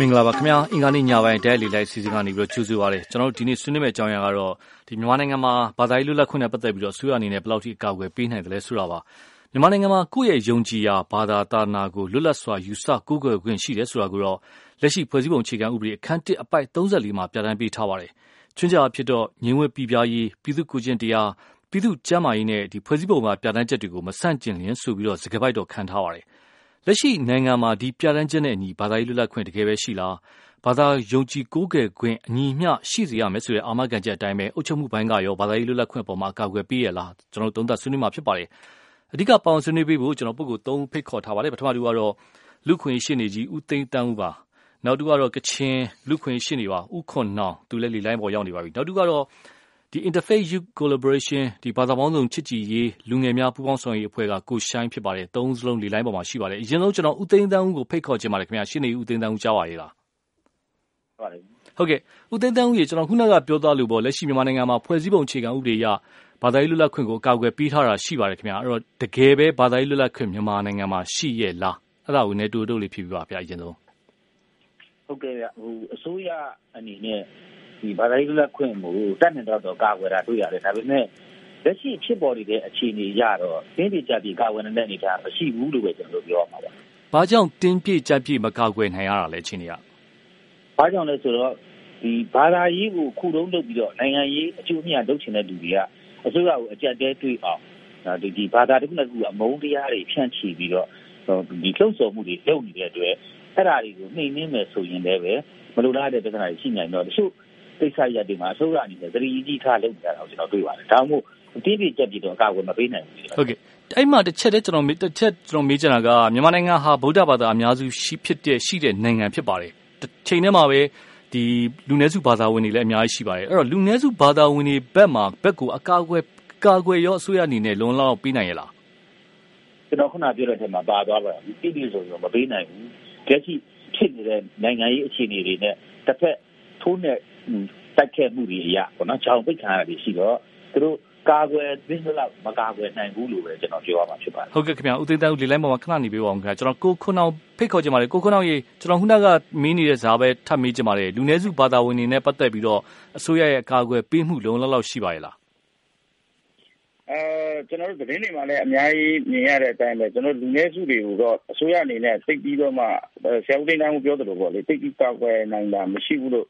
မင်္ဂလာပါခင်ဗျာအင်္ဂါနေ့ညပိုင်းတဲလီလိုက်စီစဉ်ကနေပြီးတော့ကြိုဆိုပါရစေကျွန်တော်တို့ဒီနေ့ဆွေးနွေးမယ့်အကြောင်းအရာကတော့ဒီမြန်မာနိုင်ငံမှာဘာသာရေးလွတ်လပ်ခွင့်နဲ့ပတ်သက်ပြီးတော့အစိုးရအနေနဲ့ဘယ်လောက်ထိအကာအကွယ်ပေးနိုင်တယ်လဲဆိုတာပါမြန်မာနိုင်ငံမှာကိုယ့်ရဲ့ယုံကြည်ရာဘာသာတာနာကိုလွတ်လပ်စွာယူဆကိုးကွယ်ခွင့်ရှိတယ်ဆိုတာကိုတော့လက်ရှိဖွဲ့စည်းပုံအခြေခံဥပဒေအခန်း1အပိုက်34မှာပြဋ္ဌာန်းပေးထားပါတယ်ချွင်းကြအဖြစ်တော့ငြင်းဝဲပြည်ပြားရေးပြည်သူ့ကိုကျင့်တရားပြည်သူ့ကျမ်းမာရေးနဲ့ဒီဖွဲ့စည်းပုံကပြဋ္ဌာန်းချက်တွေကိုမဆန့်ကျင်လျင်ဆိုပြီးတော့စကားပိုက်တော့ခံထားပါတယ် လက်ရှိနိုင်ငံမှာ ဒီပြဋ္ဌာန်းချက်နဲ့အညီ ဘာသာရေးလွတ်လပ်ခွင့် တကယ်ပဲရှိလား ဘာသာယုံကြည်ကိုးကွယ်ခွင့် အညီမျှရှိစေရမယ်ဆိုတဲ့ အာမခံချက်အတိုင်းပဲ အုပ်ချုပ်မှုပိုင်းကရော ဘာသာရေးလွတ်လပ်ခွင့်ပေါ်မှာအကာအကွယ်ပေးရလား ကျွန်တော်တို့ သုံးသပ်ဆွေးနွေးမှာဖြစ်ပါတယ်အဓိကပေါင်းဆွေးနွေးပေးဖို့ ကျွန်တော် ပုဂ္ဂိုလ်၃ဖိတ်ခေါ်ထားပါတယ် ပထမတူကတော့ လူခွင့်ရှိနေကြီး ဦးသိန်းတန်းဦးပါ နောက်တူကတော့ ကချင်လူခွင့်ရှိနေပါ ဦးခွန်နောင် သူလည်း လေလိုင်းပေါ် ရောက်နေပါပြီ နောက်တူကတော့ဒီ Interfaith Youth Collaboration ဒီဘာသာပေါင်းစုံချစ်ကြည်ရေး လူငယ်များ ပူးပေါင်းဆောင်ရွက်အဖွဲ့က ကိုရှိုင်းဖြစ်ပါတယ် သုံးစလုံး လေလိုင်းပေါ်မှာ ရှိပါတယ် အရင်ဆုံးကျွန်တော်ဦးသိန်းတန်းဦးကို ဖိတ်ခေါ်ခြင်းပါတယ်ခင်ဗျာရှင်းနေဦးသိန်းတန်းဦး ကြားပါရဲ့လားပါတယ်ဟုတ်ကဲ့ဦးသိန်းတန်းဦးရေ ကျွန်တော် ခုနက ပြောသားလို့ပေါ့လက်ရှိ မြန်မာနိုင်ငံမှာ ဖွဲ့စည်းပုံအခြေခံဥပဒေအရ ဘာသာရေးလွတ်လပ်ခွင့်ကို အကာအကွယ်ပေးထားတာ ရှိပါတယ်ခင်ဗျာအဲ့တော့ တကယ်ပဲ ဘာသာရေးလွတ်လပ်ခွင့် မြန်မာနိုင်ငံမှာ ရှိရဲ့လား အဲ့ဒါကိုလည်းတူတူလေး ဖြေပြပါဗျာအရင်ဆုံးဟုတ်ကဲ့ဗျဟိုအစိုးရအနေနဲ့ ဒီဘာသာရေးလွတ်လပ်ခွင့်ကိုတတ်နိုင်တော့တော့ကာကွယ်တာတွေ့ရတယ်ဒါပေမဲ့လက်ရှိဖြစ်ပေါ်နေတဲ့အခြေအနေရတော့တင်းပြကြပြကာကွယ်နေတဲ့အနေအထားမရှိဘူးလို့ပဲကျွန်တော်တို့ပြောရမှာပါ။ဘာကြောင့်တင်းပြကြပြမကာကွယ်နိုင်ရတာလဲအခြေအနေကဘာကြောင့်လဲဆိုတော့ဒီဘာသာရေးကိုခုတုံးလုပ်ပြီးတော့နိုင်ငံရေးအကျိုးအမြတ်လုပ်ချင်တဲ့လူတွေကအစိုးရကိုအကြက်တဲတွေးအောင်ဒီဒီဘာသာတစ်ခုနဲ့တစ်ခုအမုန်းတရားတွေဖြန့်ချီပြီးတော့ဒီလှုပ်ဆော်မှုတွေလုပ်နေတဲ့အတွက်အဲ့ဒါတွေကိုနှိမ်နှင်းမယ်ဆိုရင်လည်းပဲမလိုလားတဲ့ပြဿနာတွေရှိနိုင်တော့တချို့ ကိစ္စရပ်တွေမှာအစိုးရအနေနဲ့သတိကြီးထားလုပ်နေတာကိုကျွန်တော်တွေ့ပါတယ်ဒါမှမဟုတ်တင်းပြကြက်ပြီးတော့အကာအကွယ်မပေးနိုင်ဘူးဟုတ်ကဲ့အဲ့မှာတစ်ချက်တည်းကျွန်တော်တစ်ချက်ကျွန်တော်မေးချင်တာကမြန်မာနိုင်ငံဟာဗုဒ္ဓဘာသာအများစုရှိဖြစ်တဲ့ရှိတဲ့နိုင်ငံဖြစ်ပါတယ်တစ်ချိန်တည်းမှာပဲဒီလူနည်းစုဘာသာဝင်တွေလည်းအများကြီးရှိပါတယ်အဲ့တော့လူနည်းစုဘာသာဝင်တွေဘက်မှာဘက်ကိုအကာအကွယ်ကာကွယ်ရောအစိုးရအနေနဲ့လုံလောက်ပေးနိုင်ရလားကျွန်တော်ခုနပြောတဲ့အထက်မှာပါသွားပါပြီပြည်ပြည်ဆိုရင်မပေးနိုင်ဘူးကြက်ချီဖြစ်နေတဲ့နိုင်ငံရေးအခြေအနေတွေနဲ့တစ်ဖက်ထိုးနဲ့ တိုက်ခဲ့မှုတွေအရာပေါ့နော်။ချောင်ပိတ်ခံရတာတွေရှိတော့သူတို့ကာကွယ်သင့်သလောက်မကာကွယ်နိုင်ဘူးလို့ပဲကျွန်တော်ပြောရမှာဖြစ်ပါတယ်။ဟုတ်ကဲ့ခင်ဗျ။ဦးသိန်းသန်းဦးလေလိုင်းပေါ်မှာခဏနေပေးပါဦးခင်ဗျ။ကျွန်တော်ကိုခွန်းအောင်ဖိတ်ခေါ်ချင်ပါတယ်။ကိုခွန်းအောင်ရေကျွန်တော်ခုနကမေးနေတဲ့ဇာပဲထပ်မေးချင်ပါတယ်။လူနည်းစုဘာသာဝင်တွေနဲ့ပတ်သက်ပြီးတော့အစိုးရရဲ့ကာကွယ်ပေးမှုလုံလောက်လောက်ရှိပါရဲ့လား။အဲကျွန်တော်တို့သတင်းတွေမှာလည်းအများကြီးမြင်ရတဲ့အတိုင်းပဲကျွန်တော်လူနည်းစုတွေကိုတော့အစိုးရအနေနဲ့သိပြီးတော့မှဆရာဦးသိန်းတန်းဦးပြောသလိုပေါ့လေသိပြီးကာကွယ်နိုင်တာမရှိဘူးလို့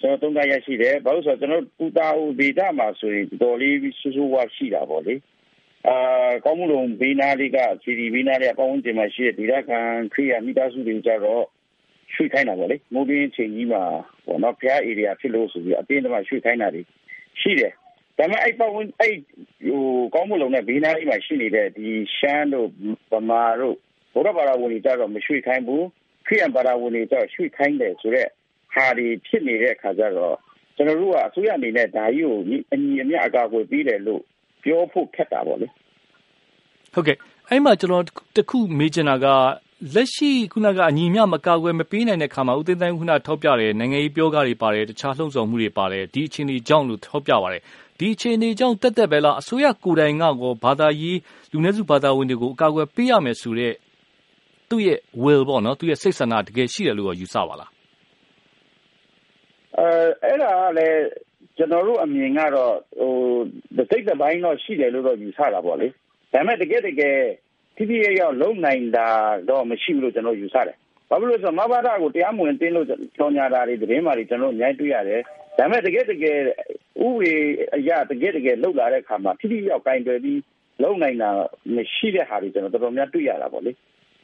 ကျွန်တော်သုံးသပ်ရရှိတယ်ဘာလို့ဆိုတော့ကျွန်တော်ပူတာဦးဒေတာမှာဆိုရင်တော်လေးဆူဆူဝါရှိတာပေါ့လေအာကောင်းမှုလုံးဘေးနာလေးကစီဒီဘေးနာလေးအပေါင်းအကျင်မှာရှိတဲ့ဒေတာခံခရိယာမိသားစုတွေကြတော့ရွှေ့ခိုင်းတာပေါ့လေမိုးပင်းချိန်ကြီးမှာပေါ့နော်ဖျား area ဖြစ်လို့ဆိုပြီးအတင်းတမရွှေ့ခိုင်းတာတွေရှိတယ်ဒါပေမဲ့အဲ့ပတ်ဝန်းအဲ့ဟိုကောင်းမှုလုံးနဲ့ဘေးနာလေးမှာရှိနေတဲ့ဒီရှမ်းတို့ဗမာတို့ဘုရားဘာသာဝင်တွေကြတော့မရွှေ့ခိုင်းဘူးခရိယန်ဘာသာဝင်တွေကြတော့ရွှေ့ခိုင်းတယ်ဆိုတော့ ဟာတွေဖြစ်နေတဲ့အခါကျတော့ကျွန်တော်တို့ကအစိုးရအနေနဲ့ဒါကြီးကိုအညီအမျှအကာအကွယ်ပေးတယ်လို့ပြောဖို့ခက်တာပေါ့လေဟုတ်ကဲ့အဲ့မှာကျွန်တော်တခုမေးချင်တာကလက်ရှိခုနကအညီမျှမကာကွယ်မပေးနိုင်တဲ့ခါမှာဦးသိန်းတိုင်းခုနထောက်ပြတယ်နိုင်ငံရေးပြောကားတွေပါတယ်တခြားလှုံ့ဆော်မှုတွေပါတယ်ဒီအခြေအနေကြောင့်လို့ထောက်ပြပါတယ်ဒီအခြေအနေကြောင့်တက်တက်ပဲလားအစိုးရကိုယ်တိုင်ကကောဘာသာရေးလူနည်းစုဘာသာဝင်တွေကိုအကာအကွယ်ပေးရမယ်ဆိုတဲ့သူ့ရဲ့ will ပေါ့နော်သူ့ရဲ့စိတ်ဆန္ဒတကယ်ရှိတယ်လို့ယူဆပါလား အဲအဲ့ဒါကလည်းကျွန်တော်တို့အမြင်ကတော့ဟိုတစ်စိတ်တစ်ပိုင်းတော့ရှိတယ်လို့တော့ယူဆတာပေါ့လေဒါပေမဲ့တကယ်တကယ်တိတိယရောက်လုံနိုင်တာတော့မရှိဘူးလို့ကျွန်တော်ယူဆတယ်ဘာဖြစ်လို့ဆိုတော့မဘာသာကိုတရားမဝင်တင်းလို့ကြော်ညာတာတွေသတင်းမှတွေကျွန်တော်အများကြီးတွေ့ရတယ်ဒါပေမဲ့တကယ်တကယ်ဥပဒေအရာတကယ်တကယ်လောက်လာတဲ့အခါမှာတိတိယောက်ကင်တွယ်ပြီးလုံနိုင်တာမရှိတဲ့ဟာတွေကျွန်တော်တော်တော်များတွေ့ရတာပေါ့လေ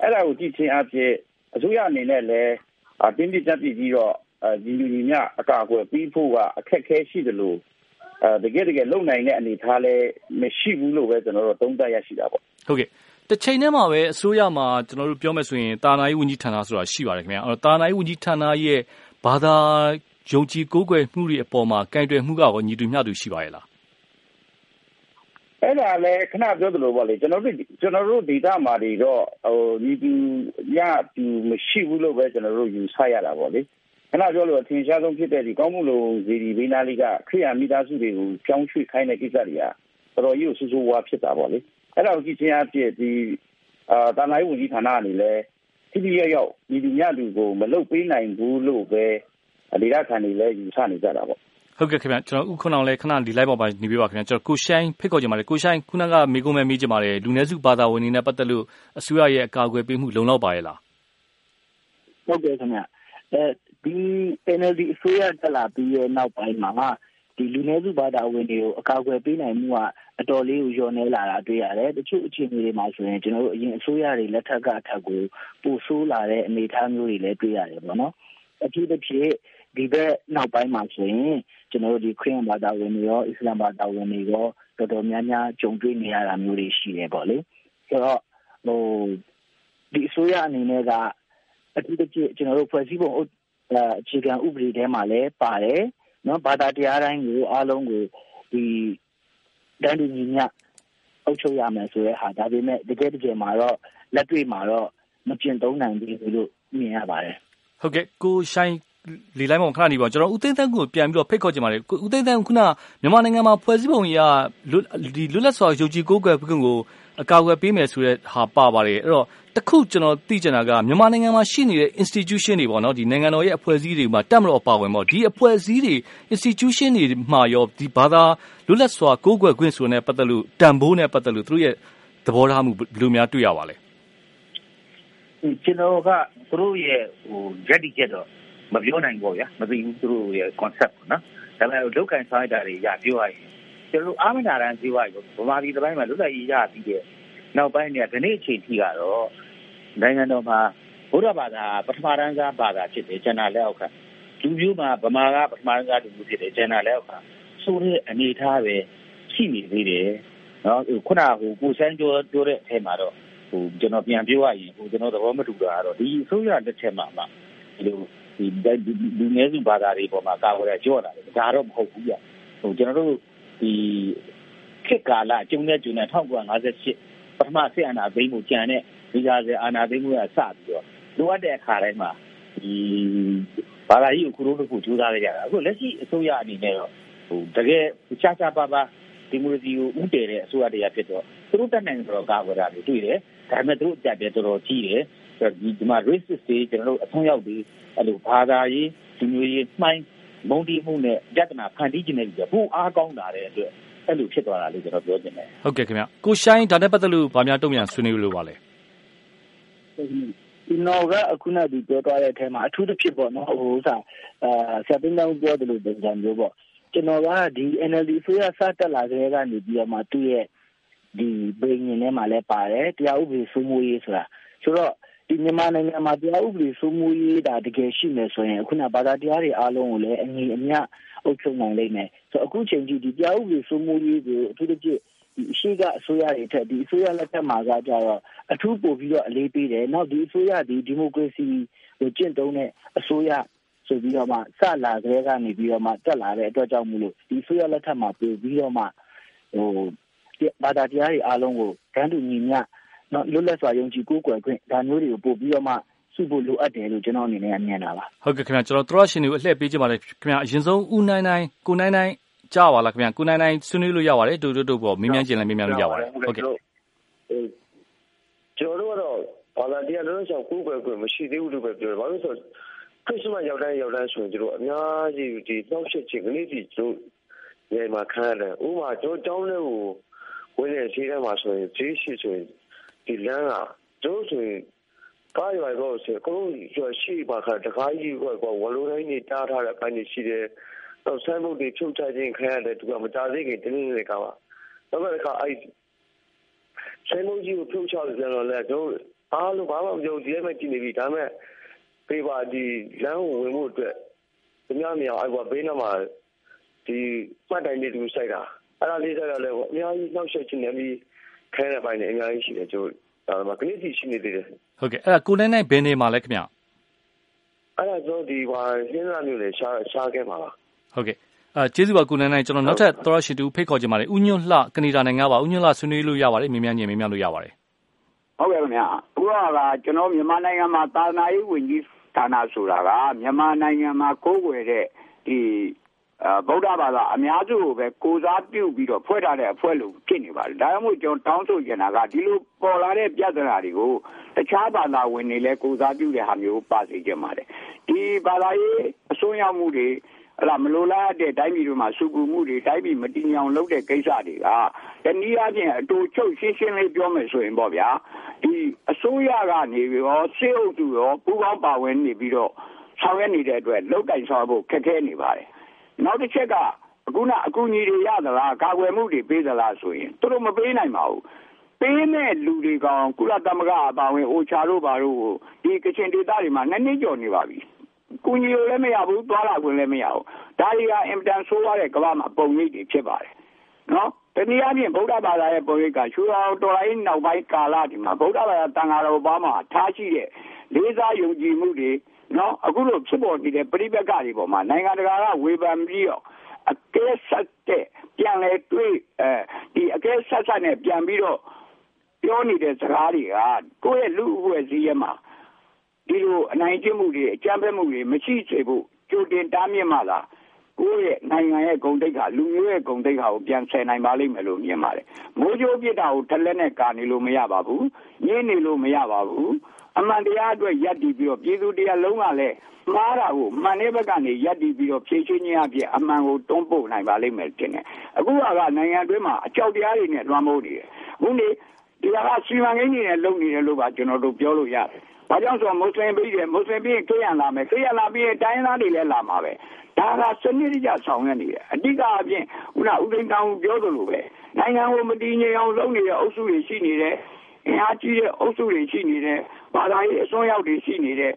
အဲ့ဒါကိုကြည့်ချင်းအဖြစ်အစိုးရအနေနဲ့လည်းအတင်းပြတ်ပြည့်ပြီးတော့ ဒီလူညီမျှအကာအကွယ်ပြီးဖို့ကအခက်ခဲရှိတယ်လို့အဲတကယ်တကယ်လုံနိုင်တဲ့အနေထားလဲမရှိဘူးလို့ပဲကျွန်တော်တို့သုံးသပ်ရရှိတာပေါ့ဟုတ်ကဲ့တစ်ချိန်တည်းမှာပဲအစိုးရမှာကျွန်တော်တို့ပြောမယ်ဆိုရင်တာနာရေးဝန်ကြီးဌာနဆိုတာရှိပါတယ်ခင်ဗျာအဲ့တော့တာနာရေးဝန်ကြီးဌာနရဲ့ဘာသာယုံကြည်ကိုးကွယ်မှုတွေအပေါ်မှာကင်တွယ်မှုကရောညီတူမျှတူရှိပါရဲ့လားအဲ့ဒါလည်းခဏပြောသလိုပေါ့လေကျွန်တော်တို့ကျွန်တော်တို့ဒေတာမှာတွေတော့ဟိုညီတူညတူမရှိဘူးလို့ပဲကျွန်တော်တို့ယူဆရတာပေါ့လေ ခဏပြောလို့အထင်ရှားဆုံးဖြစ်တဲ့ဒီကောင်းမှုလုံဇီဒီဘေးနာလေးကခရိယာမိသားစုတွေကိုကြောင်းရွှေ့ခိုင်းတဲ့ကိစ္စတွေကတော်တော်ကြီးကိုဆူဆူဝါဖြစ်တာပေါ့လေအဲ့ဒါကိုကြည့်ချင်းအဖြစ်ဒီအာတာနိုင်ဝန်ကြီးဌာနအနေနဲ့တထိထိရောက်ရောက်ဒီဒီညလူကိုမလုတ်ပေးနိုင်ဘူးလို့ပဲဒေသခံတွေလည်းယူဆနေကြတာပေါ့ဟုတ်ကဲ့ခင်ဗျကျွန်တော်ဥခုနောင်လည်းခဏဒီ live ပေါ်မှာနေပြပါခင်ဗျကျွန်တော်ကိုရှိုင်းဖိတ်ခေါ်ကြပါလေကိုရှိုင်းခုနကမိကုံးမဲ့မိကြပါလေလူနည်းစုဘာသာဝင်တွေနဲ့ပတ်သက်လို့အစိုးရရဲ့အကာအကွယ်ပေးမှုလုံလောက်ပါရဲ့လားဟုတ်ကဲ့ခင်ဗျအဲ ဒီ NLD အစိုးရတက်လာပြီးရဲ့နောက်ပိုင်းမှာဒီလူနည်းစုဘာသာဝင်တွေကိုအကာအကွယ်ပေးနိုင်မှုကအတော်လေးကိုလျော့နေလာတာတွေ့ရတယ်တချို့အခြေအနေတွေမှာဆိုရင်ကျွန်တော်တို့အရင်အစိုးရတွေလက်ထက်ကအထက်ကိုပိုဆိုးလာတဲ့အနေအထားမျိုးတွေလည်းတွေ့ရတယ်ပေါ့နော်အထူးသဖြင့်ဒီဘက်နောက်ပိုင်းမှာဆိုရင်ကျွန်တော်တို့ဒီခရစ်ယာန်ဘာသာဝင်တွေရောအစ္စလာမ်ဘာသာဝင်တွေရောတော်တော်များများကြုံတွေ့နေရတာမျိုးတွေရှိတယ်ပေါ့လေဆိုတော့ဟိုဒီအစိုးရအနေနဲ့ကအထူးသဖြင့်ကျွန်တော်တို့ဖွဲ့စည်းပုံ အခြေခံဥပဒေထဲမှာလည်းပါတယ်နော်ဘာသာတရားတိုင်းကိုအားလုံးကိုဒီတန်းတူညီမျှအုပ်ချုပ်ရမယ်ဆိုတဲ့ဟာဒါပေမဲ့တကယ်တကယ်မှာတော့လက်တွေ့မှာတော့မကျင့်သုံးနိုင်ဘူးလို့မြင်ရပါတယ်ဟုတ်ကဲ့ကိုရှိုင်းလေလိုက်မောင်ခဏနေပါကျွန်တော်ဦးသိန်းသန်းကိုပြန်ပြီးတော့ဖိတ်ခေါ်ချင်ပါတယ်ဦးသိန်းသန်းခုနမြန်မာနိုင်ငံမှာဖွဲ့စည်းပုံအရဒီလွတ်လပ်စွာယုံကြည်ကိုးကွယ်ခွင့်ကို အကာအကွယ်ပေးမယ်ဆိုတဲ့ဟာ ပါပါတယ် အဲ့တော့ တခု ကျွန်တော် သိချင်တာက မြန်မာနိုင်ငံမှာ ရှိနေတဲ့ institution တွေပေါ့နော်ဒီနိုင်ငံတော်ရဲ့ အဖွဲ့အစည်းတွေမှာတက်မလို့ပါဝင်ပေါ့ဒီအဖွဲ့အစည်းတွေ institution တွေမှာရောဒီဘာသာလွတ်လပ်စွာ ကိုးကွယ်ခွင့်ဆိုတဲ့ ပတ်သက်လို့ တန်ဖိုးနဲ့ ပတ်သက်လို့ သူတို့ရဲ့ သဘောထားမှုဘယ်လိုများ တွေ့ရပါလဲ ကျွန်တော်က သူတို့ရဲ့ဟို ready ချက်တော့ မပြောနိုင်ဘူးဗျာ မသိဘူး သူတို့ရဲ့ concept ပေါ့နော်ဒါပေမဲ့လောက်ကန်ဆိုင်တာတွေရပြောရရင် ကျွန်တော်အာမနာရန်ဇီဝရောဗမာပြည်တိုင်းမှာလွတ်လပ်ရေးရပြီးတဲ့နောက်ပိုင်းเนี่ยဒီနေ့အချိန်ထိကတော့နိုင်ငံတော်မှာဘုရားဘာသာပထမတန်းစားဘာသာဖြစ်တယ်ကျန်တာလက်အောက်ကလူမျိုးမှာဗမာကပထမတန်းစားလူမျိုးဖြစ်တယ်ကျန်တာလက်အောက်ကဆိုတဲ့အနေထားပဲရှိနေသေးတယ်နော်ခုနကဟိုကိုစန်းပြောပြောတဲ့အထက်မှာတော့ဟိုကျွန်တော်ပြန်ပြောရရင်ဟိုကျွန်တော်သဘောမတူတာကတော့ဒီအစိုးရလက်ထက်မှာမှဒီလိုဒီလူငယ်စုဘာသာတွေပေါ်မှာကာဝယ်ရကြော့တာလေဒါတော့မဟုတ်ဘူးပြဟိုကျွန်တော်တို့ ဒီခေတ်ကာလကျုံတဲ့ကျုံတဲ့1958ပထမစစ်အာဏာသိမ်းမှုကြံတဲ့ဒီကြစေအာဏာသိမ်းမှုကစပြီးတော့လိုအပ်တဲ့အခါတိုင်းမှာဒီဘာသာရေးကိုခုလိုလုပ်ဖို့ကြိုးစားကြတာအခုလက်ရှိအစိုးရအနေနဲ့တော့ဟိုတကယ်ချာချာပါပါဒီမိုကရေစီကိုဥတည်တဲ့အစိုးရတရားဖြစ်တော့သူတို့တက်နိုင်တော့ကာကွယ်တာတွေတွေ့တယ်ဒါပေမဲ့သူတို့အကြက်ပြတော်တော်ကြီးတယ်ဒီဒီမှာ racist တွေကျွန်တော်တို့အဆုံးရောက်ပြီးအဲ့လိုဘာသာရေးလူမျိုးရေးမှိုင်း မုန်းတီးမှုနဲ့ပြဿနာဖန်တီးခြင်းတွေပိုအားကောင်းလာတဲ့အတွက်အဲ့လိုဖြစ်သွားတာလို့ကျွန်တော်ပြောချင်တယ်ဟုတ်ကဲ့ခင်ဗျကိုရှိုင်းဒါနဲ့ပတ်သက်လို့ဗာများတုံ့ပြန်ဆွေးနွေးလို့ပါလဲဒီနော်ကအခုနဒီပြောသွားတဲ့အထက်မှာအထူးသဖြင့်ပေါ့နော်ဟိုဥစားအာဆက်ပင်းတောင်ပြောတယ်လို့ပုံစံမျိုးပေါ့ကျွန်တော်ကဒီ NLD ဆိုရစတက်လာတဲ့ကနေပြီးတော့မှသူ့ရဲ့ဒီဘိန်းရင်ထဲမှာလည်းပါတယ်တရားဥပဒေစိုးမိုးရေးဆိုတာဆိုတော့ ဒီမြန်မာနိုင်ငံမှာတရားဥပဒေစိုးမိုးရေးတာတကယ်ရှိမယ်ဆိုရင်အခုနဘာသာတရားတွေအားလုံးကိုလည်းအငြိအမြအုပ်ချုပ်နိုင်လိမ့်မယ်ဆိုအခုချိန်ကြီးဒီတရားဥပဒေစိုးမိုးရေးကိုအထူးသဖြင့်ဒီအရှိကအစိုးရတွေထက်ဒီအစိုးရလက်ထက်မှာကကြတော့အထူးပို့ပြီးတော့အလေးပေးတယ်နောက်ဒီအစိုးရဒီဒီမိုကရေစီကိုကျင့်သုံးတဲ့အစိုးရဆိုပြီးတော့မှစလာကြတဲ့ကနေပြီးတော့မှတက်လာတဲ့အတွက်ကြောင့်မို့လို့ဒီအစိုးရလက်ထက်မှာပို့ပြီးတော့မှဟိုဘာသာတရားတွေအားလုံးကိုတန်းတူညီမျှ နော်လွတ်လပ်စွာယုံကြည်ကိုးကွယ်ခွင့်ဒါမျိုးတွေကိုပို့ပြီးတော့မှစုဖို့လိုအပ်တယ်လို့ကျွန်တော်အနေနဲ့မြင်တာပါဟုတ်ကဲ့ခင်ဗျာကျွန်တော်သရရှင်တွေကိုအလှည့်ပေးကြပါလေခင်ဗျာအရင်ဆုံးဦးနိုင်နိုင်ကိုနိုင်နိုင်ကြားပါလားခင်ဗျာကိုနိုင်နိုင်ဆွေးနွေးလို့ရပါတယ်တူတူတူပေါ့မင်းမြန်းကျင်လည်းမင်းမြန်းလို့ရပါတယ်ဟုတ်ကဲ့ကျွန်တော်တို့ကတော့ဘာသာတရားလုံးဆောင်ကိုးကွယ်ခွင့်မရှိသေးဘူးလို့ပဲပြောတယ်ဘာလို့ဆိုတော့ခရစ်စမတ်ရောက်တိုင်းရောက်တိုင်းဆိုရင်တို့အများကြီးဒီနှောက်ရှက်ခြင်းကလေးကြီးတို့ညမှာခံရတယ်ဥပမာကျွန်တော်တောင်းတဲ့ကိုဝင်တဲ့ဈေးထဲမှာဆိုရင်ဈေးရှိဆိုရင် ဒီလမ်းကတို့ဆိုရင်ကားရွာတော့ဆိုကိုယ်ရှိပါခါတခါကြီးကဝလိုတိုင်းနေတားထားတဲ့အပိုင်းရှိတယ်တော့ဆမ်းမှုတွေဖြုတ်ချခြင်းခံရတယ်သူကမကြသေးခင်တင်းနေကပါတော့ကခါအဲ့ဆမ်းမှုကြီးကိုဖြုတ်ချလို့ပြန်တော့လဲတို့အားလုံးဘာမှမပြောဒီထဲမှာကြည့်နေပြီဒါမဲ့ပေးပါဒီလမ်းကိုဝင်ဖို့အတွက်သူများမြောင်အဲ့ဘောဘေးနားမှာဒီမှတ်တိုင်လေးတူစိုက်တာအဲ့ဒါလေးစိုက်ရလဲအများကြီးနှောက်ယှက်ခြင်းနဲ့ပြီး ခဲတဲ့ပိုင်းတွေအများကြီးရှိတယ်ကျိုးဒါမှကနေ့စီရှိနေသေးတယ်ဟုတ်ကဲ့အဲ့ဒါကိုနိုင်နိုင်ဘယ်နေမှာလဲခင်ဗျအဲ့ဒါဆိုဒီဟာရှင်းရမျိုးလေရှားရှားခဲ့မှာပါဟုတ်ကဲ့အဲကျေးဇူးပါကိုနိုင်နိုင်ကျွန်တော်နောက်ထပ်သောရရှိတူဖိတ်ခေါ်ကြပါလေဥညွန့်လှကနေဒါနိုင်ငံပါဥညွန့်လှဆွေးနွေးလို့ရပါတယ်မြင်မြန်မြင်မြင်မြန်လို့ရပါတယ်ဟုတ်ကဲ့ခင်ဗျာအခုကကျွန်တော်မြန်မာနိုင်ငံမှာသာသနာရေးဝန်ကြီးဌာနဆိုတာကမြန်မာနိုင်ငံမှာကိုးကွယ်တဲ့ဒီ ဗုဒ္ဓဘာသာအများစုကိုပဲကိုစားပြုပြီးတော့ဖွဲ့ထားတဲ့အဖွဲ့လို့ဖြစ်နေပါတယ်ဒါကြောင့်မို့ကျွန်တော်တောင်းဆိုချင်တာကဒီလိုပေါ်လာတဲ့ပြဿနာတွေကိုတခြားဘာသာဝင်တွေလည်းကိုစားပြုတဲ့ဟာမျိုးပါစေချင်ပါတယ်ဒီဘာသာရေးအစွန်းရောက်မှုတွေအဲ့ဒါမလိုလားတဲ့တိုင်းပြည်တွေမှာစုပူမှုတွေတိုင်းပြည်မတည်ငြိမ်လုပ်တဲ့ကိစ္စတွေကတနည်းအားဖြင့်အတူချုပ်ရှင်းရှင်းလေးပြောမယ်ဆိုရင်ပေါ့ဗျာဒီအစိုးရကနေပြီးတော့စေအုပ်စုရောပူးပေါင်းပါဝင်နေပြီးတော့ဆောင်ရွက်နေတဲ့အတွက်လောက်ကင်ဆောင်ဖို့ခက်ခဲနေပါတယ် နောက်တစ်ချက်ကအခုနအကူအညီတွေရသလားကာကွယ်မှုတွေပေးသလားဆိုရင်သူတို့မပေးနိုင်ပါဘူးပေးမဲ့လူတွေကောင်ကုလသမဂ္ဂအပါဝင်အိုချာတို့ဘာတို့ဒီကချင်ဒေသတွေမှာနှစ်နှစ်ကျော်နေပါပြီကူညီလို့လည်းမရဘူးသွားလာခွင့်လည်းမရဘူးဒါတွေကအင်တန်ဆိုးရတဲ့ကမ္ဘာမှာပုံရိပ်တွေဖြစ်ပါတယ်နော်တနည်းအားဖြင့်ဗုဒ္ဓဘာသာရဲ့ပုံရိပ်ကရှူအောင်တော်လိုင်းနောက်ပိုင်းကာလဒီမှာဗုဒ္ဓဘာသာတန်ဃာတော်ဘာမှာထားရှိတဲ့လေးစားယုံကြည်မှုတွေ နော်အခုလိုဖြစ်ပေါ်နေတဲ့ပြိပက္ခတွေပေါ်မှာနိုင်ငံတကာကဝေဖန်ပြီးတော့အကဲဆက်တဲ့ပြန်လဲတွေးအဲဒီအကဲဆက်ဆက်နဲ့ပြန်ပြီးတော့ပြောနေတဲ့စကားတွေကကိုယ့်ရဲ့လူ့အဖွဲ့အစည်းရဲ့မှာဒီလိုအနိုင်ကျင့်မှုတွေအကြမ်းဖက်မှုတွေမရှိစေဖို့ကြိုတင်တားမြစ်မှလားကိုယ့်ရဲ့နိုင်ငံရဲ့ဂုဏ်သိက္ခာလူမျိုးရဲ့ဂုဏ်သိက္ခာကိုပြန်ဆယ်နိုင်ပါလိမ့်မယ်လို့မြင်ပါတယ်။မိုးကြိုးပြစ်တာကိုထလက်နဲ့ကာနေလို့မရပါဘူး။ညင်းနေလို့မရပါဘူး။ အမှန်တရားအတွက်ယက်တည်ပြီးတော့ပြည်သူတရားလုံးကလည်းမှားတာကိုမှန်တဲ့ဘက်ကနေယက်တည်ပြီးတော့ဖြည့်ချင်းခြင်းအဖြစ်အမှန်ကိုတွန်းပို့နိုင်ပါလိမ့်မယ်တင်တယ်။အခုကနိုင်ငံအတွင်းမှာအကြောက်တရားတွေနဲ့လွှမ်းမိုးနေတယ်။အခုနေဒီကစီမံကိန်းတွေနဲ့လုပ်နေတယ်လို့ပါကျွန်တော်တို့ပြောလို့ရတယ်။ဘာကြောင့်ဆိုတော့မွတ်စလင်ပြည်တယ်မွတ်စလင်ပြည်ခရစ်ယာန်လာမယ်ခရစ်ယာန်လာပြီးရင်တိုင်းသားတွေလည်းလာမှာပဲဒါကစနစ်တကျဆောင်ရွက်နေတယ်အဓိကအပြင်ခုနဦးသိန်းတောင်ပြောသလိုပဲနိုင်ငံကိုမတည်ငြိမ်အောင်လုပ်နေတဲ့အုပ်စုတွေရှိနေတယ် အင်အားကြီးတဲ့အုပ်စုတွေရှိနေတယ်ဘာသာရေးအစွန်းရောက်တွေရှိနေတယ်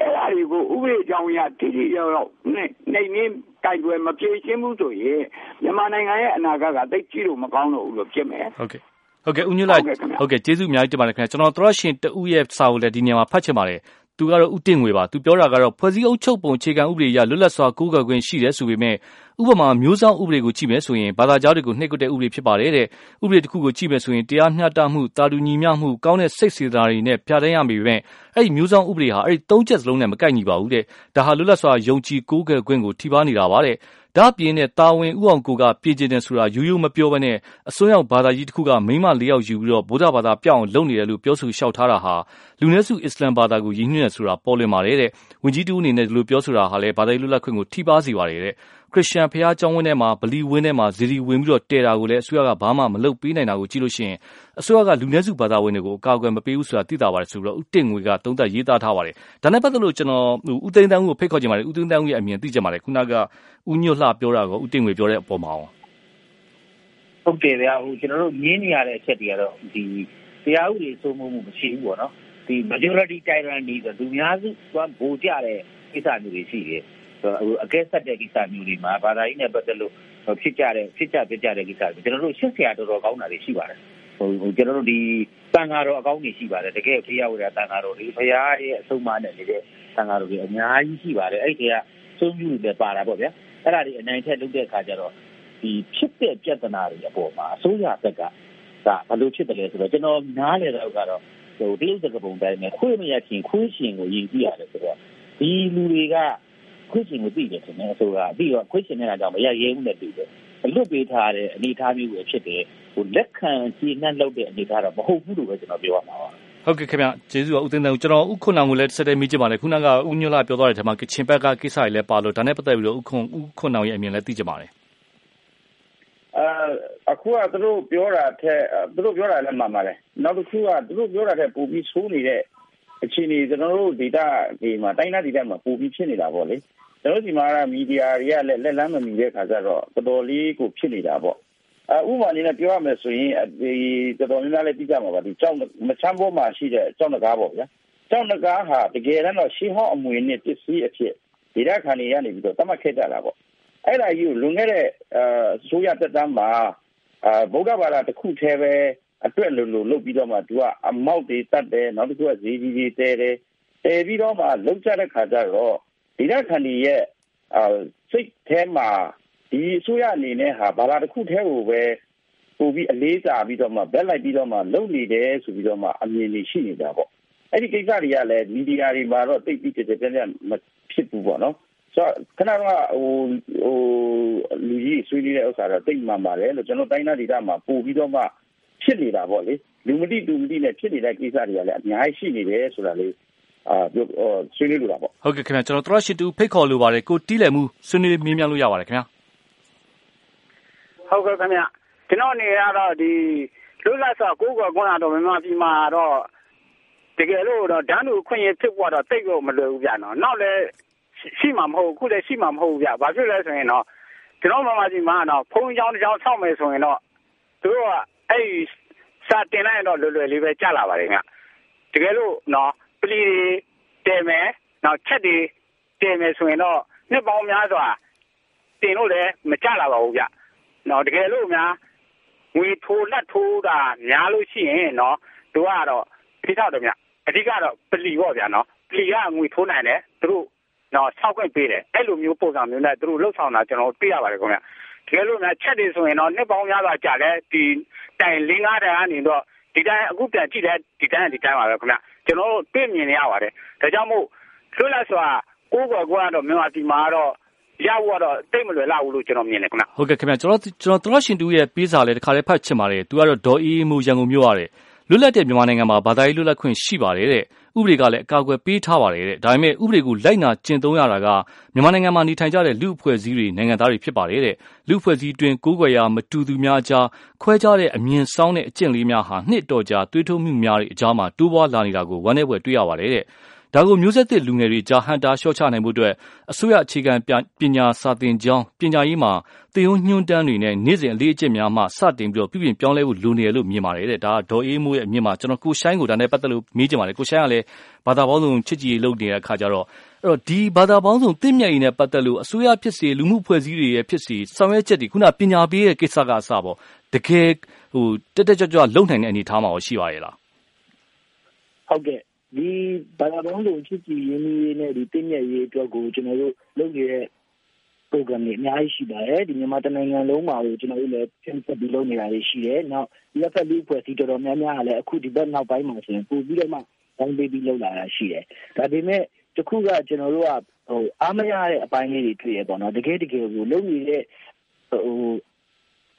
အဲ့ဒါတွေကိုဥပဒေကြောင့်ရတိတိကျကျနဲ့နေနေကြိုက်ွယ်မပြေရှင်းဘူးဆိုရင်မြန်မာနိုင်ငံရဲ့အနာဂတ်ကသိကြည့်လို့မကောင်းတော့ဘူးလို့ဖြစ်မယ်ဟုတ်ကဲ့ဟုတ်ကဲ့ဦးညွတ်လိုက်ဟုတ်ကဲ့ကျေးဇူးအများကြီးတင်ပါတယ်ခင်ဗျကျွန်တော်တို့ရှင်တဦးရဲ့စာကိုလည်းဒီနေရာမှာဖတ်ချင်ပါတယ် သူကတော့ ဦးတင်ငွေပါ သူပြောတာကတော့ ဖွဲ့စည်းအုပ်ချုပ်ပုံ အခြေခံဥပဒေအရ လွတ်လပ်စွာ ကိုးကွယ်ခွင့်ရှိတယ်ဆိုပေမဲ့ဥပမာ မျိုးစောင့်ဥပဒေကို ကြည့်မယ်ဆိုရင် ဘာသာကြားတွေကို နှိပ်ကွပ်တဲ့ ဥပဒေဖြစ်ပါတယ်တဲ့ ဥပဒေတစ်ခုကို ကြည့်မယ်ဆိုရင် တရားမျှတမှုတာတူညီမျှမှု ကောင်းတဲ့ စိတ်စေတနာတွေနဲ့ ပြဋ္ဌာန်းရမိပေမဲ့အဲ့ဒီ မျိုးစောင့်ဥပဒေဟာ အဲ့ဒီ သုံးချက်စလုံးနဲ့ မကိုက်ညီပါဘူးတဲ့ ဒါဟာ လွတ်လပ်စွာ ယုံကြည်ကိုးကွယ်ခွင့်ကို ထိပါနေတာပါတဲ့ ဒါ့အပြင်နဲ့တာဝန်ဥအောင်ကိုက ပြင်ကျင်တယ်ဆိုတာ ရိုးရိုးမပြောဘဲနဲ့အစွန်းရောက်ဘာသာကြီးတစ်ခုက မိမ၄ ယောက်ယူပြီးတော့ဗုဒ္ဓဘာသာပြောင်းအောင်လုပ်နေတယ်လို့ ပြောဆိုလျှောက်ထားတာဟာ လူနည်းစု အစ္စလမ်ဘာသာကို ရည်ညွှန်းတယ်ဆိုတာ ပေါ်လွင်ပါတယ်တဲ့။ဝန်ကြီးတူအနေနဲ့ ဒီလိုပြောဆိုတာဟာလည်း ဘာသာရေးလွတ်လပ်ခွင့်ကို ထိပါးစေပါတယ်တဲ့။ ခရစ်ယာန်ဘုရားကျောင်းဝင်းထဲမှာ ဗလီဝင်းထဲမှာဇီဒီဝင်ပြီးတော့တည်တာကိုလည်း အစိုးရက ဘာမှ မလုပ်ပေးနိုင်တာကိုကြည့်လို့ရှိရင် အစိုးရက လူနည်းစုဘာသာဝင်တွေကို အကာအကွယ်မပေးဘူးဆိုတာ သိသာပါတယ်ဆိုတော့ဦးတင့်ငွေက သုံးသပ်ရေးသားထားပါတယ်။ဒါနဲ့ပတ်သက်လို့ကျွန်တော်ဦးသိန်းတန်းဦးကို ဖိတ်ခေါ်ချင်ပါတယ်။ဦးသိန်းတန်းဦးရဲ့ အမြင်သိချင်ပါတယ်။ခုနက ဦးညွတ်လှပြောတာကိုဦးတင့်ငွေပြောတဲ့အပေါ်မှာအောင်ဟုတ်တယ်ဗျာဟိုကျွန်တော်တို့မြင်းနေရတဲ့အချက်တွေကတော့ဒီတရားဥပဒေစိုးမိုးမှု မရှိဘူးပေါ့နော်ဒီ majority tyranny ဆိုသူများစုကဗိုလ်ကြတဲ့ ကိစ္စမျိုးတွေရှိတယ် အကဲဆက်တဲ့ကိစ္စမျိုးတွေမှာဘာသာရေးနဲ့ပတ်သက်လို့ဖြစ်ကြတဲ့ဖြစ်ကြပြကြတဲ့ကိစ္စတွေကျွန်တော်တို့ရှင်းစရာတော်တော်ကောင်းတာတွေရှိပါတယ်ဟိုကျွန်တော်တို့ဒီတန်ဃာတော်အကောင်းကြီးရှိပါတယ်တကယ်ဖရာဝရတန်ဃာတော်တွေဖရာရဲ့အဆုံးအမနဲ့နေတဲ့တန်ဃာတော်တွေအများကြီးရှိပါတယ်အဲ့ဒီကသုံးမျိုးတွေပါတာပေါ့ဗျာအဲ့ဒါတွေအနိုင်ထက်လုပ်တဲ့အခါကျတော့ဒီဖြစ်တဲ့ပြဿနာတွေအပေါ်မှာအစိုးရဘက်ကဒါဘယ်လိုဖြစ်တယ်လဲဆိုတော့ကျွန်တော်နားလေတော့ကတော့ဟိုတရုတ်တကပုံတိုင်းနဲ့ခွေးမရချင်းခွေးရှင်ကိုယဉ်ကြည့်ရတယ်ဆိုတော့ဒီလူတွေက ခွေးရှင်ကိုသိတယ်ထင်တယ်ဆိုတော့ပြီးတော့ခွေးရှင်နေတာကြောင့်မရရဲဘူးနဲ့တူတယ်အလွတ်ပေးထားတဲ့အနေအထားမျိုးပဲဖြစ်တယ်ဟိုလက်ခံကြည်နှံ့လုပ်တဲ့အနေအထားတော့မဟုတ်ဘူးလို့ပဲကျွန်တော်ပြောရမှာပါဟုတ်ကဲ့ခင်ဗျကျေးဇူးပါဦးသိန်းတန်းကျွန်တော်ဥခွန်အောင်ကိုလည်းဆက်တဲ့မိချင်ပါလေခုနကဦးညွှလာပြောသွားတဲ့ထဲမှာကချင်ဘက်ကကိစ္စတွေလည်းပါလို့ဒါနဲ့ပတ်သက်ပြီးတော့ဥခွန်ဥခွန်အောင်ရဲ့အမြင်လည်းသိချင်ပါတယ်အဲအခုကသူတို့ပြောတာထက်သူတို့ပြောတာလည်းမှန်ပါတယ်နောက်တစ်ခုကသူတို့ပြောတာထက်ပိုပြီးဆိုးနေတဲ့အခြေအနေကျွန်တော်တို့ဒေတာဒီမှာတိုင်းနာဒေတာမှာပိုပြီးဖြစ်နေတာပေါ့လေ ကျွန်တော်ဒီမှာမီဒီယာတွေကလည်းလက်လန်းမမီတဲ့ခါကျတော့တော်တော်လေးကိုဖြစ်နေတာပေါ့အဥပမာအနေနဲ့ပြောရမယ်ဆိုရင်ဒီတော်တော်များများလည်းသိကြမှာပါဒီကြောက်မချမ်းပေါ်မှာရှိတဲ့ကြောက်နဂါးပေါ့ဗျာကြောက်နဂါးဟာတကယ်တော့ရှေးဟောင်းအမွေနဲ့ပစ္စည်းအဖြစ်ဒေတာခန်တွေကနေပြီးတော့တတ်မှတ်ခဲ့ကြတာပေါ့အဲ့ဒါကြီးကိုလွန်ခဲ့တဲ့အာဆိုရတက်တမ်းမှာအာဗုဒ္ဓဘာသာတစ်ခုတည်းပဲအတွက်လို့လို့လုပ်ပြီးတော့မှသူကအမောက်တွေတတ်တယ်နောက်တစ်ခုကဇီဒီတွေတဲတယ်တဲပြီးတော့မှလုံကြတဲ့ခါကျတော့ ဒီရက်ခဏီရဲ့အာစိတ်ထဲမှာဒီအစိုးရအနေနဲ့ဟာဘာသာတစ်ခုတည်းကိုပဲပို့ပြီးအလေးစားပြီးတော့မှဘက်လိုက်ပြီးတော့မှလုပ်နေတယ်ဆိုပြီးတော့မှအမြင်တွေရှိနေတာပေါ့အဲ့ဒီကိစ္စတွေကလည်းမီဒီယာတွေမှာတော့တိတ်ပြီးကြကြပြန့်ပြန့်မဖြစ်ဘူးပေါ့နော်ဆိုတော့ခဏတော့ဟိုဟိုလူကြီးဆွေးနွေးတဲ့ဥစ္စာတော့တိတ်မှန်ပါတယ်လို့ကျွန်တော်တိုင်းနာဒေတာမှာပို့ပြီးတော့မှဖြစ်နေတာပေါ့လေလူမတိလူမတိနဲ့ဖြစ်နေတဲ့ကိစ္စတွေကလည်းအများကြီးရှိနေတယ်ဆိုတာလေးအာပြော ဆွေးနွေးလို့တာပေါ့ ဟုတ်ကဲ့ခင်ဗျာကျွန်တော်တို့ရှိတူဖိတ်ခေါ်လိုပါတယ် ကိုတီးလည်မှု ဆွေးနွေးမြင်းမြန်းလို့ရပါတယ်ခင်ဗျာဟုတ်ကဲ့ခင်ဗျာကျွန်တော်နေရတော့ဒီလွတ်လပ်စွာကိုယ်ကွယ်ခွင့်ရတော့ မြန်မာပြည်မှာတော့ တကယ်လို့တော့ဒန်းလူခွင့်ရဖြစ်ဖို့တော့တိတ်လို့မလွယ်ဘူးဗျာနော်နောက်လည်း ရှိမှာမဟုတ်ဘူးခုလည်း ရှိမှာမဟုတ်ဘူးဗျ ဘာဖြစ်လဲဆိုရင်တော့ ကျွန်တော်မြန်မာပြည်မှာတော့ဖုန်းကြောင်းတစ်ကြောင်း ဆောက်မယ်ဆိုရင်တော့ သူတို့က အဲ့စာတင်လိုက်တော့ လွယ်လွယ်လေးပဲကြာလာပါတယ်ခင်ဗျ တကယ်လို့နော် ပလီတွေတဲမယ်နောက်ချက်တွေတဲမယ်ဆိုရင်တော့နှစ်ပေါင်းများစွာတင်လို့လည်းမကြလာပါဘူးဗျနော်တကယ်လို့များငွေထိုးလက်ထိုးတာများလို့ရှိရင်နော်တို့ကတော့ဒီတော့တော့ဗျအဓိကတော့ပလီပေါ့ဗျာနော်ပလီကငွေထိုးနိုင်တယ်သူတို့နော်ဆောက်ခွင့်ပေးတယ်အဲ့လိုမျိုးပုံစံမျိုးနဲ့သူတို့လှုပ်ဆောင်တာကျွန်တော်တွေ့ရပါတယ်ခင်ဗျတကယ်လို့များချက်တွေဆိုရင်တော့နှစ်ပေါင်းများစွာကြာတယ်ဒီတိုင်၄၅တိုင်ကနေတော့ဒီတိုင်းအခုပြန်ကြည့်တယ်ဒီတိုင်းဒီတိုင်းပါပဲခင်ဗျ ကျွန်တော်တို့တွေ့မြင်နေရပါတယ်ဒါကြောင့်မို့လွတ်လပ်စွာကိုယ်ကွယ်ကိုယ်ကတော့မြန်မာပြည်မှာတော့ရဖို့တော့တိတ်မလွယ်လောက်ဘူးလို့ကျွန်တော်မြင်တယ်ခင်ဗျဟုတ်ကဲ့ခင်ဗျကျွန်တော်ကျွန်တော်သရရှင်တူရဲ့ပေးစာလေးတစ်ခါလေးဖတ်ချင်ပါတယ်သူကတော့ဒေါ်အေးမူရန်ကုန်မြို့ရတယ်လွတ်လပ်တဲ့မြန်မာနိုင်ငံမှာဘာသာရေးလွတ်လပ်ခွင့်ရှိပါတယ်တဲ့ ဥပဒေကလည်း အကာအကွယ်ပေးထားပါတယ်တဲ့ ဒါပေမဲ့ ဥပဒေကို လိုက်နာကျင့်သုံးရတာက မြန်မာနိုင်ငံမှာ နေထိုင်ကြတဲ့ လူအဖွဲ့အစည်းတွေ နိုင်ငံသားတွေ ဖြစ်ပါတယ်တဲ့ လူအဖွဲ့အစည်းတွင်ကိုးကွယ်ရာ မတူသူများအကြား ခွဲခြားတဲ့အမြင်ဆောင်တဲ့ အကျင့်လေးများဟာ နှစ်တော်ကြာတွေးထုတ်မှုများတဲ့အကြားမှာတိုးပွားလာနေတာကို ဝမ်းနည်းဖွယ်တွေ့ရပါတယ်တဲ့ ဒါကို မျိုးဆက်သစ်လူငယ်တွေကြား ဟန်တာလျှော့ချနိုင်ဖို့အတွက်အစိုးရ အခြေခံပညာစာသင်ကျောင်း ပညာရေးမှာ သင်ရိုးညွှန်းတမ်းတွေနဲ့ နေ့စဉ် အလေးအကျင့်များမှ စတင်ပြီးတော့ပြုပြင်ပြောင်းလဲဖို့ လိုနေတယ်လို့ မြင်ပါတယ်တဲ့ ဒါက ဒေါ်အေးမိုးရဲ့ အမြင်မှာကျွန်တော်ကိုရှိုင်းကို ဒါနဲ့ ပတ်သက်လို့ မေးချင်ပါတယ် ကိုရှိုင်းကလည်း ဘာသာပေါင်းစုံ ချစ်ကြည်ရေးလုပ်နေတဲ့အခါကျတော့အဲ့တော့ဒီဘာသာပေါင်းစုံတင့်မြတ်ရေးနဲ့ ပတ်သက်လို့ အစိုးရဖြစ်စေ လူမှုဖွဲ့စည်းတွေရဲ့ဖြစ်စေ ဆောင်ရွက်ချက်တွေခုန ပညာပေးရဲ့ကိစ္စကအစပေါ့တကယ်ဟိုတက်တက်ကြွကြွ လုံနိုင်တဲ့ အနေအထားမှာ ရှိပါရဲ့လား ဟုတ်ကဲ့ ဒီဘာသာပေါင်းစုံချစ်ကြည်ရင်းနှီးရေးနဲ့ဒီတင့်မြတ်ရေးအတွက်ကိုကျွန်တော်တို့လုပ်နေတဲ့ program တွေအများကြီးရှိပါတယ်ဒီမြန်မာတနိုင်ငံလုံးမှာကိုကျွန်တော်တို့လည်းပြင်ဆက်ပြီးလုပ်နေတာတွေရှိတယ်နောက်ဒီဘက်လူဖွဲ့စည်းတော်တော်များများကလည်းအခုဒီဘက်နောက်ပိုင်းမှာဆိုရင်ပို့ပြီးတော့မှတောင်းပေးပြီးလုပ်လာတာရှိတယ်ဒါပေမဲ့တခုကကျွန်တော်တို့ကဟိုအားမရတဲ့အပိုင်းလေးတွေတွေ့ရပေါ့နော်တကယ်တကယ်ကိုလုပ်နေတဲ့ဟို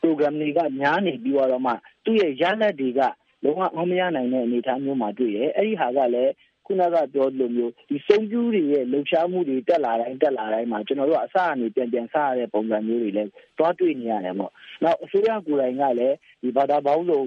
program တွေကများနေပြီးတော့မှသူ့ရဲ့ရလဒ်တွေက လုံးဝအောင်မရနိုင်တဲ့အနေအထားမျိုးမှာတွေ့ရအဲ့ဒီဟာကလည်းခုနကပြောလိုမျိုးဒီစုံကျူးတွေရဲ့လှုပ်ရှားမှုတွေတက်လာတိုင်းတက်လာတိုင်းမှာကျွန်တော်တို့အစအနေပြန်ပြန်စရတဲ့ပုံစံမျိုးတွေလည်းတွားတွေ့နေရတယ်ပေါ့။နောက်အစိုးရကိုယ်တိုင်ကလည်းဒီဘာသာပေါင်းစုံ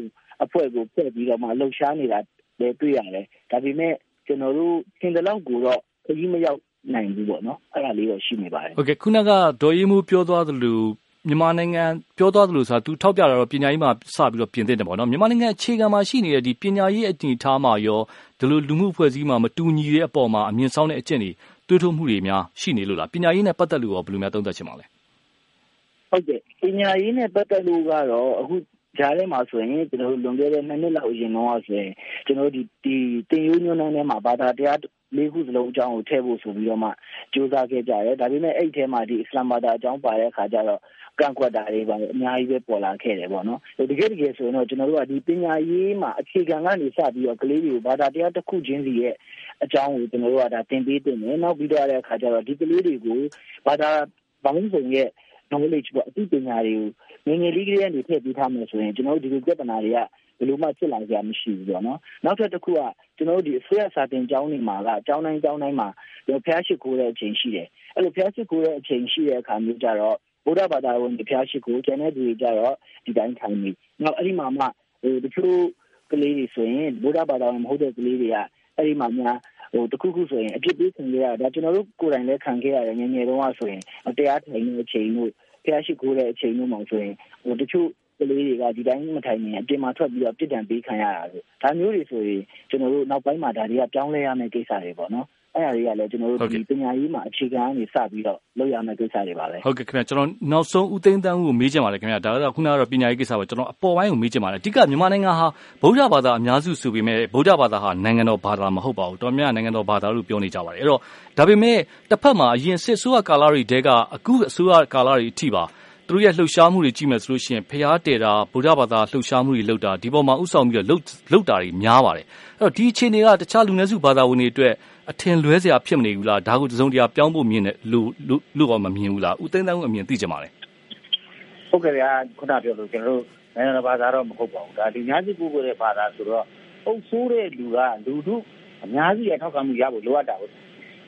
အဖွဲ့ကိုဖွဲ့ပြီးတော့မှလှုပ်ရှားနေတာလည်းတွေ့ရတယ်။ဒါပေမဲ့ကျွန်တော်တို့သင်တဲ့လောက်ကိုတော့ခကြီးမရောက်နိုင်ဘူးပေါ့နော်။အဲ့ဒါလေးတော့ရှိနေပါတယ်။ဟုတ်ကဲ့ခုနကဒေါ်ရီမူပြောသွားသလို မြန်မာနိုင်ငံပြောသွားသလိုဆိုတာသူထောက်ပြတာတော့ ပညာရေးမှာ စပြီးတော့ ပြင်သင့်တယ်ပေါ့နော် မြန်မာနိုင်ငံ အခြေခံမှာရှိနေတဲ့ဒီပညာရေးအနေအထားမှာရော ဒီလို လူမှုအဖွဲ့အစည်းမှာ မတူညီတဲ့အပေါ်မှာ အမြင်ဆောင်တဲ့အကျင့်တွေတွေးထုတ်မှုတွေများ ရှိနေလို့လား ပညာရေးနဲ့ ပတ်သက်လို့ရော ဘယ်လိုများ သုံးသပ်ချင်ပါလဲ ဟုတ်ကဲ့ ပညာရေးနဲ့ ပတ်သက်လို့ကတော့ အခုကြားထဲမှာဆိုရင်ကျွန်တော်တို့လွန်ခဲ့တဲ့ နှစ်နှစ်လောက် အရင်တော့ဆိုရင်ကျွန်တော်ဒီဒီတင်ရိုးညွှန်းနှန်းထဲမှာ ဘာသာတရား လေးခုစလုံးအကြောင်းကို ထည့်ဖို့ဆိုပြီးတော့မှစူးစမ်းခဲ့ကြတယ် ဒါပေမဲ့ အဲ့ဒီထဲမှာဒီအစ္စလာမ်ဘာသာအကြောင်း ပါတဲ့အခါကျတော့ ကန့်ကွက်တာတွေပါအများကြီးပဲပေါ်လာခဲ့တယ်ပေါ့နော်တကယ်တကယ်ဆိုရင်တော့ကျွန်တော်တို့ကဒီပညာရေးမှာအခြေခံကနေစပြီးတော့ကလေးတွေကိုဘာသာတရားတစ်ခုချင်းစီရဲ့အကြောင်းကိုကျွန်တော်တို့ကဒါသင်ပေးတင်တယ်နောက်ပြီးတော့တဲ့အခါကျတော့ဒီကလေးတွေကိုဘာသာဘောင်းစုံရဲ့ knowledge ပေါ့အသိပညာတွေကိုငငယ်လေးကလေးကနေထည့်ပေးထားမယ်ဆိုရင်ကျွန်တော်တို့ဒီလိုပြဿနာတွေကဘယ်လိုမှဖြစ်လာကြမရှိဘူးပေါ့နော်နောက်ထပ်တစ်ခုကကျွန်တော်တို့ဒီအစိုးရစာတင်ကျောင်းတွေမှာကအကျောင်းတိုင်းကျောင်းတိုင်းမှာဖျားရှိခိုးတဲ့အချိန်ရှိတယ်အဲ့လိုဖျားရှိခိုးတဲ့အချိန်ရှိတဲ့အခါမျိုးကြတော့ ဗုဒ္ဓဘာသာဝင်ဖျားရှိခိုးကျန်တဲ့သူတွေကြတော့ဒီတိုင်းထိုင်နေနောက်အဲ့ဒီမှာမှဟိုတချို့ကလေးတွေဆိုရင်ဗုဒ္ဓဘာသာဝင်မဟုတ်တဲ့ကလေးတွေကအဲ့ဒီမှာများဟိုတခုခုဆိုရင်အပြစ်ပေးခံရတာဒါကျွန်တော်တို့ကိုယ်တိုင်လည်းခံခဲ့ရတယ်ငယ်ငယ်တုန်းကဆိုရင်တရားထိုင်နေတဲ့အချိန်တို့ဖျားရှိခိုးတဲ့အချိန်တို့မှဆိုရင်ဟိုတချို့ကလေးတွေကဒီတိုင်းမထိုင်နေအပြင်မှာထွက်ပြီးတော့ပြစ်ဒဏ်ပေးခံရတာလို့ဒါမျိုးတွေဆိုရင်ကျွန်တော်တို့နောက်ပိုင်းမှာဒါတွေကပြောင်းလဲရမယ့်ကိစ္စတွေပေါ့နော် အဲ့ဒါတွေကလည်းကျွန်တော်တို့ဒီပညာရေးမှာအခြေခံကနေစပြီးတော့လုပ်ရမယ့်ကိစ္စတွေပါပဲဟုတ်ကဲ့ခင်ဗျကျွန်တော်နောက်ဆုံးဦးသိန်းတန်းဦးကိုမေးချင်ပါတယ်ခင်ဗျဒါကတော့ခုနကတော့ပညာရေးကိစ္စပဲကျွန်တော်အပေါ်ပိုင်းကိုမေးချင်ပါတယ်အဓိကမြန်မာနိုင်ငံဟာဗုဒ္ဓဘာသာအများစုဆိုပေမဲ့ဗုဒ္ဓဘာသာဟာနိုင်ငံတော်ဘာသာမဟုတ်ပါဘူးတော်များနိုင်ငံတော်ဘာသာလို့ပြောနေကြပါတယ်အဲ့တော့ဒါပေမဲ့တစ်ဖက်မှာအရင်စစ်ဆိုးရကာလတွေတဲကအခုအစိုးရကာလတွေအထိပါသူတို့ရဲ့လှုပ်ရှားမှုတွေကြည့်မယ်ဆိုလို့ရှိရင်ဖျားတဲတာဗုဒ္ဓဘာသာလှုပ်ရှားမှုတွေလုပ်တာဒီပေါ်မှာဥဆောင်ပြီးတော့လှုပ်လှုပ်တာတွေများပါတယ်အဲ့တော့ဒီအခြေအနေကတခြားလူနည်းစုဘာသာဝင်တွေအတွက် အထင်လွဲစရာဖြစ်မနေဘူးလားဒါကိုတစုံတရာပြောင်းဖို့မြင်တယ်လို့လို့တော့မမြင်ဘူးလားဦးသိန်းသန်းဦးအမြင်သိကြပါလေဟုတ်ကဲ့ဗျာခုနပြောလို့ကျွန်တော်တို့နိုင်ငံတော်ဘာသာတော့မဟုတ်ပါဘူးဒါဒီများစုကိုကိုတဲ့ဘာသာဆိုတော့အုပ်ဆိုးတဲ့လူကလူတို့အများကြီးအထောက်ခံမှုရဖို့လိုအပ်တာဟုတ်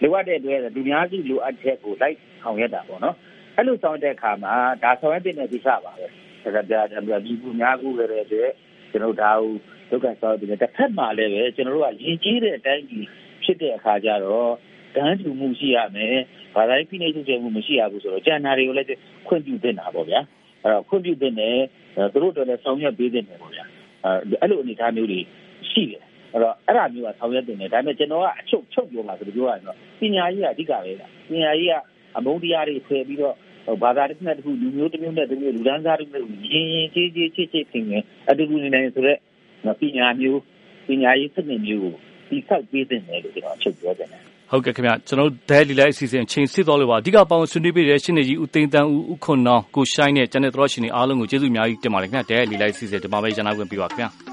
လိုအပ်တဲ့အတွက်လူများစုလိုအပ်တဲ့ကိုလိုက်ဆောင်ရတာပေါ့နော်အဲ့လိုဆောင်တဲ့အခါမှာဒါဆောင်ရတဲ့ကိစ္စပါပဲဒါကြဒါဒီကူများကူရတဲ့အတွက်ကျွန်တော်ဒါကိုဒုက္ခဆောင်တဲ့တစ်ဖက်မှာလည်းပဲကျွန်တော်တို့ကရည်ကြီးတဲ့အတိုင်းကြီး ဖြစ်တဲ့အခါကျတော့တန်းတူမှုရှိရမယ်ဘာသာရေးဖိနှိပ်ချုပ်မှုမရှိရဘူးဆိုတော့ကျန်တာတွေကိုလည်းခွင့်ပြုသင့်တာပေါ့ဗျာအဲ့တော့ခွင့်ပြုသင့်တယ်သူတို့တော်လည်းဆောင်ရွက်ပေးသင့်တယ်ပေါ့ဗျာအဲ့လိုအနေအထားမျိုးတွေရှိတယ်အဲ့တော့အဲ့ဒါမျိုးကဆောင်ရွက်တင်တယ်ဒါပေမဲ့ကျွန်တော်ကအချုပ်ချုပ်ပြောမှာဆိုလို့ပြောရရင်တော့ပညာရေးကအဓိကပဲပညာရေးကအမုန်းတရားတွေဖယ်ပြီးတော့ဘာသာတစ်ခုနဲ့တစ်ခုလူမျိုးတစ်မျိုးနဲ့တစ်မျိုးလူဒန်းစားတစ်မျိုးရင်းရင်းကြီးကြီးချစ်ချစ်ခင်ခင်အတူတူနေနိုင်ဆိုတော့ပညာမျိုးပညာရေးစနစ်မျိုးကို ဒီဆောက်ပေးတဲ့နယ်လို့ကျွန်တော်ချုပ်ပြောတယ်ဟုတ်ကဲ့ခင်ဗျကျွန်တော်ဒဲလီလိုက်အစီအစဉ်ချိန်စစ်တော်လို့ပါအဓိကပေါင်းဆွေးနွေးပေးတဲ့ရှင်းနေကြီးဦးသိန်းတန်းဦးဦးခွန်နောင်ကိုရှိုင်းနဲ့ကျန်တဲ့သရောရှင်တွေအားလုံးကိုကျေးဇူးအများကြီးတင်ပါတယ်ခင်ဗျဒဲလီလိုက်အစီအစဉ်ဒီမှာပဲရန်နာခွင့်ပေးပါခင်ဗျ